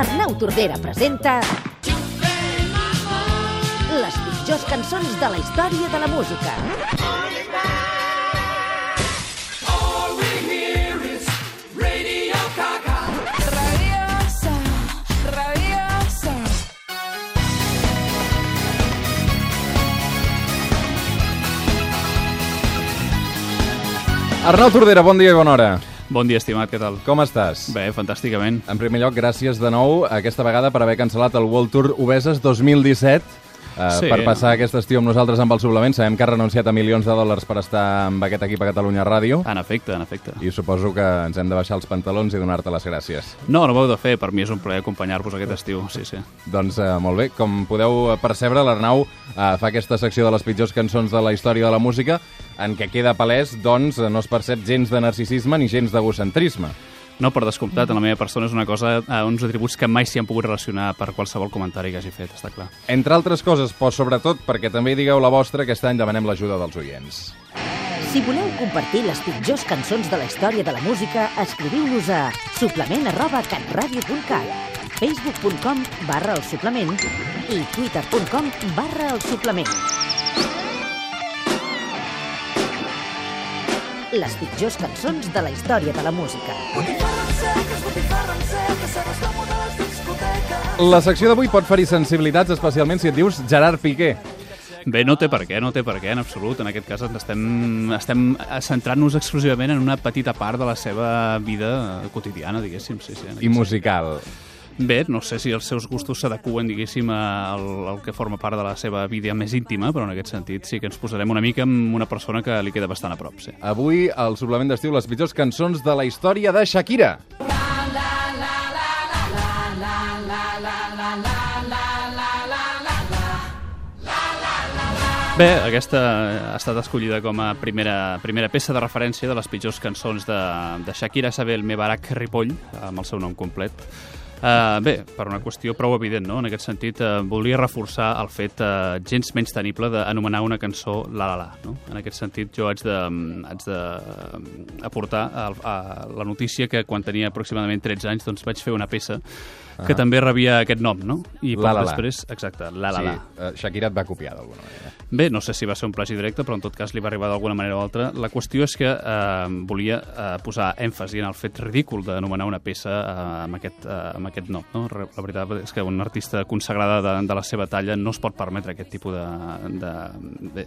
Arnau Tordera presenta... Les pitjors cançons de la història de la música. Rabiosa, rabiosa. Arnau Tordera, bon dia i bona hora. Bon dia, estimat, què tal? Com estàs? Bé, fantàsticament. En primer lloc, gràcies de nou aquesta vegada per haver cancel·lat el World Tour Obeses 2017 Uh, Sí. per passar aquest estiu amb nosaltres amb el suplement. Sabem que has renunciat a milions de dòlars per estar amb aquest equip a Catalunya Ràdio En efecte, en efecte. i suposo que ens hem de baixar els pantalons i donar-te les gràcies. No, no ho heu de fer, per mi és un plaer acompanyar-vos aquest estiu, sí, sí. Doncs uh, molt bé, com podeu percebre, l'Arnau uh, fa aquesta secció de les pitjors cançons de la història de la música en què queda palès, doncs, no es percep gens de narcisisme ni gens d'egocentrisme. No, per descomptat, en la meva persona és una cosa, eh, uns atributs que mai s'hi han pogut relacionar per qualsevol comentari que hagi fet, està clar. Entre altres coses, però sobretot perquè també digueu la vostra, aquest any demanem l'ajuda dels oients. Si voleu compartir les pitjors cançons de la història de la música, escriviu-nos a suplement arroba catradio.cat facebook.com barra el suplement i twitter.com barra el suplement. Les pitjors cançons de la història de la música. La secció d'avui pot ferir sensibilitats, especialment si et dius Gerard Piqué. Bé, no té per què, no té per què, en absolut. En aquest cas estem, estem centrant-nos exclusivament en una petita part de la seva vida quotidiana, diguéssim. Sí, sí, en I musical. Bé, no sé si els seus gustos s'adequen, diguéssim, al, al que forma part de la seva vida més íntima, però en aquest sentit sí que ens posarem una mica amb una persona que li queda bastant a prop, sí. Avui, al suplement d'estiu, les pitjors cançons de la història de Shakira. Bé, aquesta ha estat escollida com a primera, primera peça de referència de les pitjors cançons de, de Shakira Sabel Mebarak Ripoll, amb el seu nom complet. Uh, bé, per una qüestió prou evident, no? En aquest sentit, uh, volia reforçar el fet uh, gens menys tenible d'anomenar una cançó La La La, no? En aquest sentit, jo haig de, haig de eh, aportar a, a la notícia que quan tenia aproximadament 13 anys doncs vaig fer una peça que també rebia aquest nom, no? I poc La La La. després, exacte, La La La. Sí, eh, Shakira et va copiar d'alguna manera. Bé, no sé si va ser un plagi directe, però en tot cas li va arribar d'alguna manera o altra. La qüestió és que eh, volia eh, posar èmfasi en el fet ridícul d'anomenar una peça eh, amb, aquest, eh, amb aquest nom. No? La veritat és que una artista consagrada de, de la seva talla no es pot permetre aquest tipus de, de, de,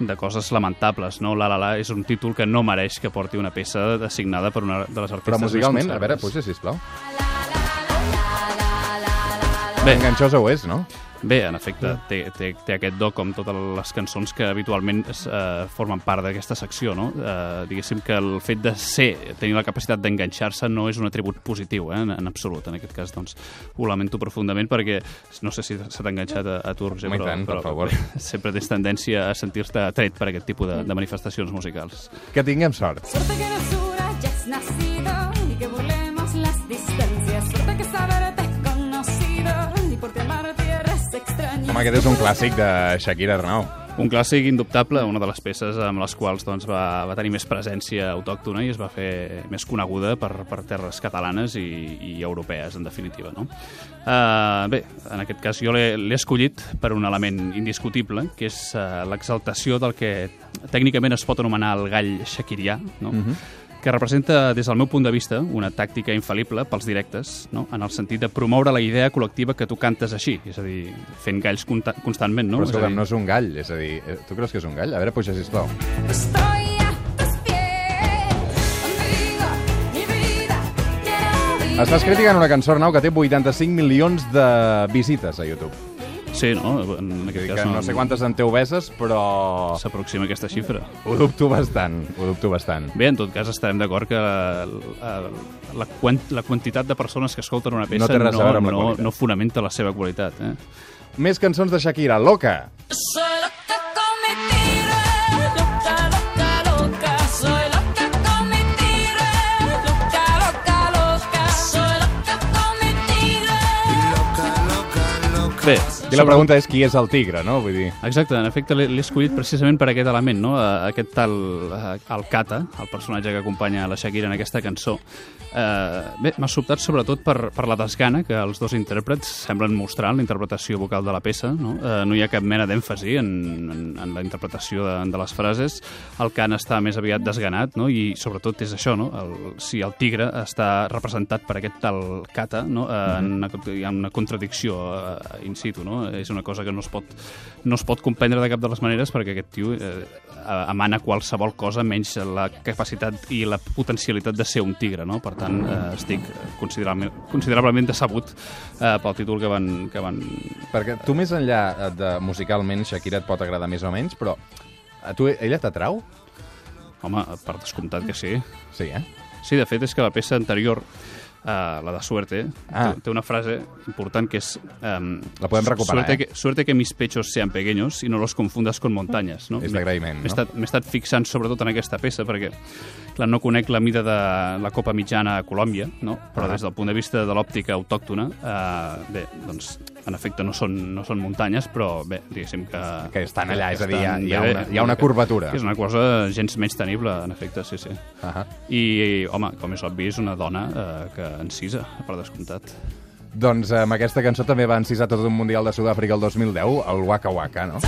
de coses lamentables. No? La La La és un títol que no mereix que porti una peça assignada per una de les artistes Però musicalment, a veure, puja, sisplau. Bé. Enganxosa ho és, no? Bé, en efecte, té, té, té aquest do com totes les cançons que habitualment es, eh, formen part d'aquesta secció, no? Eh, diguéssim que el fet de ser, tenir la capacitat d'enganxar-se no és un atribut positiu, eh, en, en absolut. En aquest cas, doncs, ho lamento profundament perquè no sé si se t'ha enganxat a, a tu, Roger, però, tant, per però favor. sempre tens tendència a sentir-te atret per aquest tipus de, de manifestacions musicals. Que tinguem sort. Suerte que eres dura, ya has nacido Home, aquest és un clàssic de Shakira Arnau. Un clàssic indubtable, una de les peces amb les quals doncs, va, va tenir més presència autòctona i es va fer més coneguda per, per terres catalanes i, i europees, en definitiva. No? Uh, bé, en aquest cas jo l'he escollit per un element indiscutible, que és uh, l'exaltació del que tècnicament es pot anomenar el gall shakirià, no? Que representa, des del meu punt de vista, una tàctica infal·lible pels directes, no? en el sentit de promoure la idea col·lectiva que tu cantes així, és a dir, fent galls constantment. No? Però escolta'm, dir- no és un gall, és a dir, eh, tu creus que és un gall? A veure, puja, sisplau. Estoy. Estàs criticant una cançó, Arnau, que té 85 milions de visites a YouTube. Sí, no? En aquest cas que no sé quantes en té obeses, però s'aproxima aquesta xifra. ho dubto bastant, ho dubto bastant. Bé, en tot cas estarem d'acord que la, la, quant, la quantitat de persones que escolten una peça No no, qualitat. no fonamenta la seva qualitat. Eh? Més cançons de Shakira, Loca. Soy Bé, I la pregunta és qui és el tigre, no? Vull dir, Exacte, en efecte l'he escollit precisament per aquest element, no? Aquest tal, el Kata, el personatge que acompanya la Shakira en aquesta cançó, Eh, bé, m'ha sobtat sobretot per, per la desgana que els dos intèrprets semblen mostrar en la interpretació vocal de la peça. No, eh, no hi ha cap mena d'èmfasi en, en, en la interpretació de, de les frases. El cant està més aviat desganat no? i sobretot és això, no? el, si el tigre està representat per aquest tal cata, no? eh, en una, hi ha una contradicció eh, in situ. No? És una cosa que no es, pot, no es pot comprendre de cap de les maneres perquè aquest tio eh, emana qualsevol cosa menys la capacitat i la potencialitat de ser un tigre. No? Per tant, eh, estic considerablement, considerablement decebut eh, pel títol que van, que van... Perquè tu més enllà eh, de musicalment Shakira et pot agradar més o menys, però a tu ella t'atrau? Home, per descomptat que sí. Sí, eh? Sí, de fet, és que la peça anterior, eh, la de Suerte, Ah. té, té una frase important que és... Um, La podem recuperar, suerte eh? Que, suerte que mis pechos sean pequeños y no los confundas con montañas. No? És d'agraïment, no? estat, m'he estat fixant sobretot en aquesta peça perquè clar, no conec la mida de la Copa Mitjana a Colòmbia, no? però Ah. des del punt de vista de l'òptica autòctona, eh, bé, doncs, en efecte no són, no són muntanyes, però bé, diguéssim que... Que estan allà, és a dir, hi ha- hi ha una- hi ha una curvatura. Que és una cosa gens menys tenible, en efecte, sí, sí. Uh -huh. I, home, com és obvi, és una dona eh, que encisa, per descomptat. Doncs amb aquesta cançó també va encisar tot un Mundial de Sud-àfrica el 2010, el Waka Waka, no? Eh,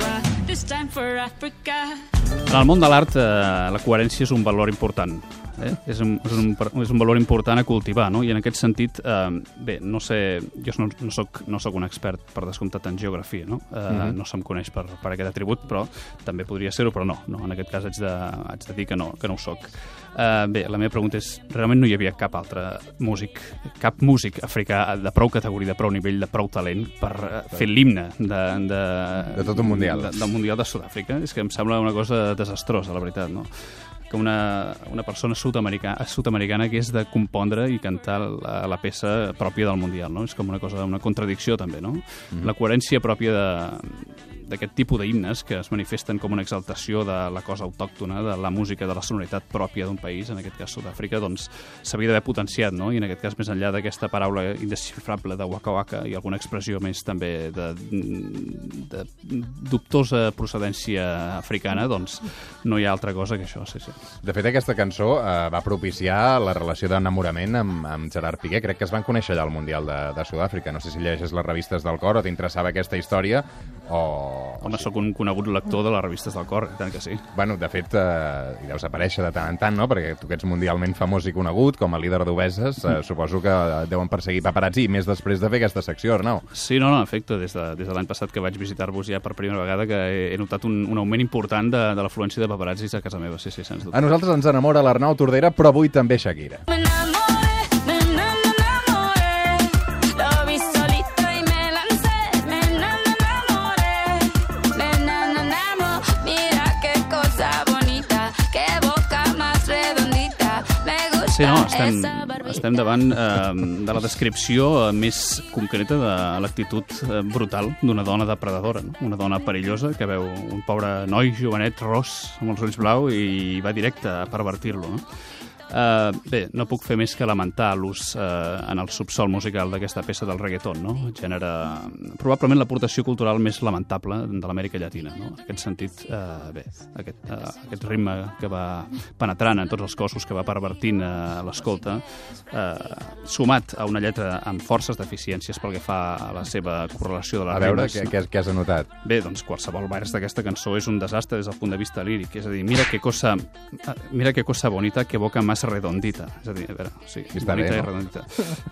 eh, this time for Africa. En el món de l'art, eh, la coherència és un valor important. Eh? És, un, és, un, és un valor important a cultivar, no? I en aquest sentit, eh, bé, no sé, jo no, no, soc, no soc un expert, per descomptat, en geografia, no? Eh, mm -hmm. No se'm coneix per, per aquest atribut, però també podria ser-ho, però no, no. En aquest cas haig de, haig de dir que no, que no ho soc. Eh, bé, la meva pregunta és, realment no hi havia cap altre músic, cap músic africà de prou categoria, de prou nivell, de prou talent per eh, fer l'himne de, de, De tot un mundial. De, del Mundial de Sud-àfrica. És que em sembla una cosa desastrosa, la veritat, no? que una, una persona sud-americana sud que és de compondre i cantar la, la peça pròpia del Mundial, no? És com una cosa, una contradicció també, no? Mhm. La coherència pròpia de d'aquest tipus d'himnes que es manifesten com una exaltació de la cosa autòctona, de la música, de la sonoritat pròpia d'un país, en aquest cas Sud-àfrica, doncs s'havia d'haver potenciat, no? I en aquest cas, més enllà d'aquesta paraula indesxifrable de waka waka i alguna expressió més també de, de dubtosa procedència africana, doncs no hi ha altra cosa que això, sí, sí. De fet, aquesta cançó eh, va propiciar la relació d'enamorament amb, amb Gerard Piqué. Crec que es van conèixer allà al Mundial de, de Sud-àfrica. No sé si llegeixes les revistes del cor o t'interessava aquesta història o... Home, sóc un conegut lector de les revistes del cor, tant que sí. Bueno, de fet, eh, hi deus aparèixer de tant en tant, no? Perquè tu que ets mundialment famós i conegut com a líder d'obeses, eh, suposo que deuen perseguir paparazzi i més després de fer aquesta secció, Arnau. Sí, no, no, en efecte, des de, des de l'any passat que vaig visitar-vos ja per primera vegada que he, he notat un, un augment important de, de l'afluència de paparazzis a casa meva, sí, sí, sens dubte. A nosaltres ens enamora l'Arnau Tordera, però avui també Shakira. Me Sí, no, estem, estem davant eh, de la descripció eh, més concreta de l'actitud eh, brutal d'una dona depredadora, no? una dona perillosa que veu un pobre noi jovenet ros amb els ulls blau i va directe a pervertir-lo. No? Uh, bé, no puc fer més que lamentar l'ús uh, en el subsol musical d'aquesta peça del reggaeton, no? Gènere... Probablement l'aportació cultural més lamentable de l'Amèrica Llatina, no? En aquest sentit, uh, bé, aquest, uh, aquest ritme que va penetrant en tots els cossos, que va pervertint uh, l'escolta, uh, sumat a una lletra amb forces deficiències pel que fa a la seva correlació de les A veure, rimes, què, no? què, què has anotat? Bé, doncs qualsevol vers d'aquesta cançó és un desastre des del punt de vista líric. És a dir, mira que cosa, mira que cosa bonita, que boca más redondita. És a dir, a veure, sí, Està bonita bé, i no? redondita.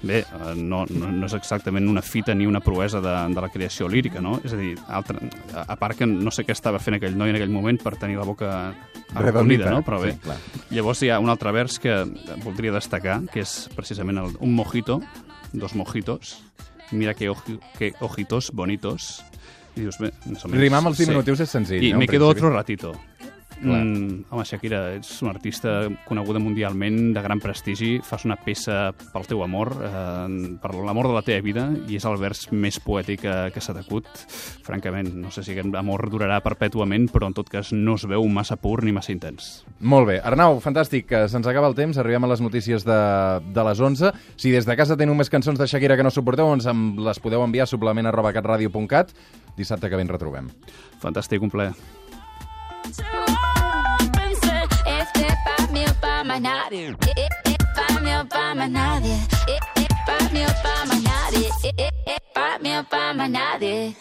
Bé, eh, no, no, no és exactament una fita ni una proesa de, de la creació lírica, no? És a dir, altra, a, part que no sé què estava fent aquell noi en aquell moment per tenir la boca arrodonida, no? Però bé, Sí, clar. llavors hi ha un altre vers que voldria destacar, que és precisament el, un mojito, dos mojitos, mira que, oji, que ojitos bonitos, i dius, bé, més o menys... Rimar amb els diminutius és senzill, I no, me quedo principi? otro ratito. Clar. Mm, home, Shakira, ets una artista coneguda mundialment, de gran prestigi, fas una peça pel teu amor, eh, per l'amor de la teva vida, i és el vers més poètic que, que s'ha d'acut. Francament, no sé si aquest amor durarà perpètuament, però en tot cas no es veu massa pur ni massa intens. Molt bé. Arnau, fantàstic, que se'ns acaba el temps, arribem a les notícies de, de les 11. Si des de casa teniu més cançons de Shakira que no suporteu, ens les podeu enviar a suplement arroba catradio.cat. Dissabte que ens retrobem. Fantàstic, un plaer. To más nadie. Eh, eh, eh, Pa' mí o pa' más nadie. Pa' mí o pa' nadie. Pa' mí o pa' nadie.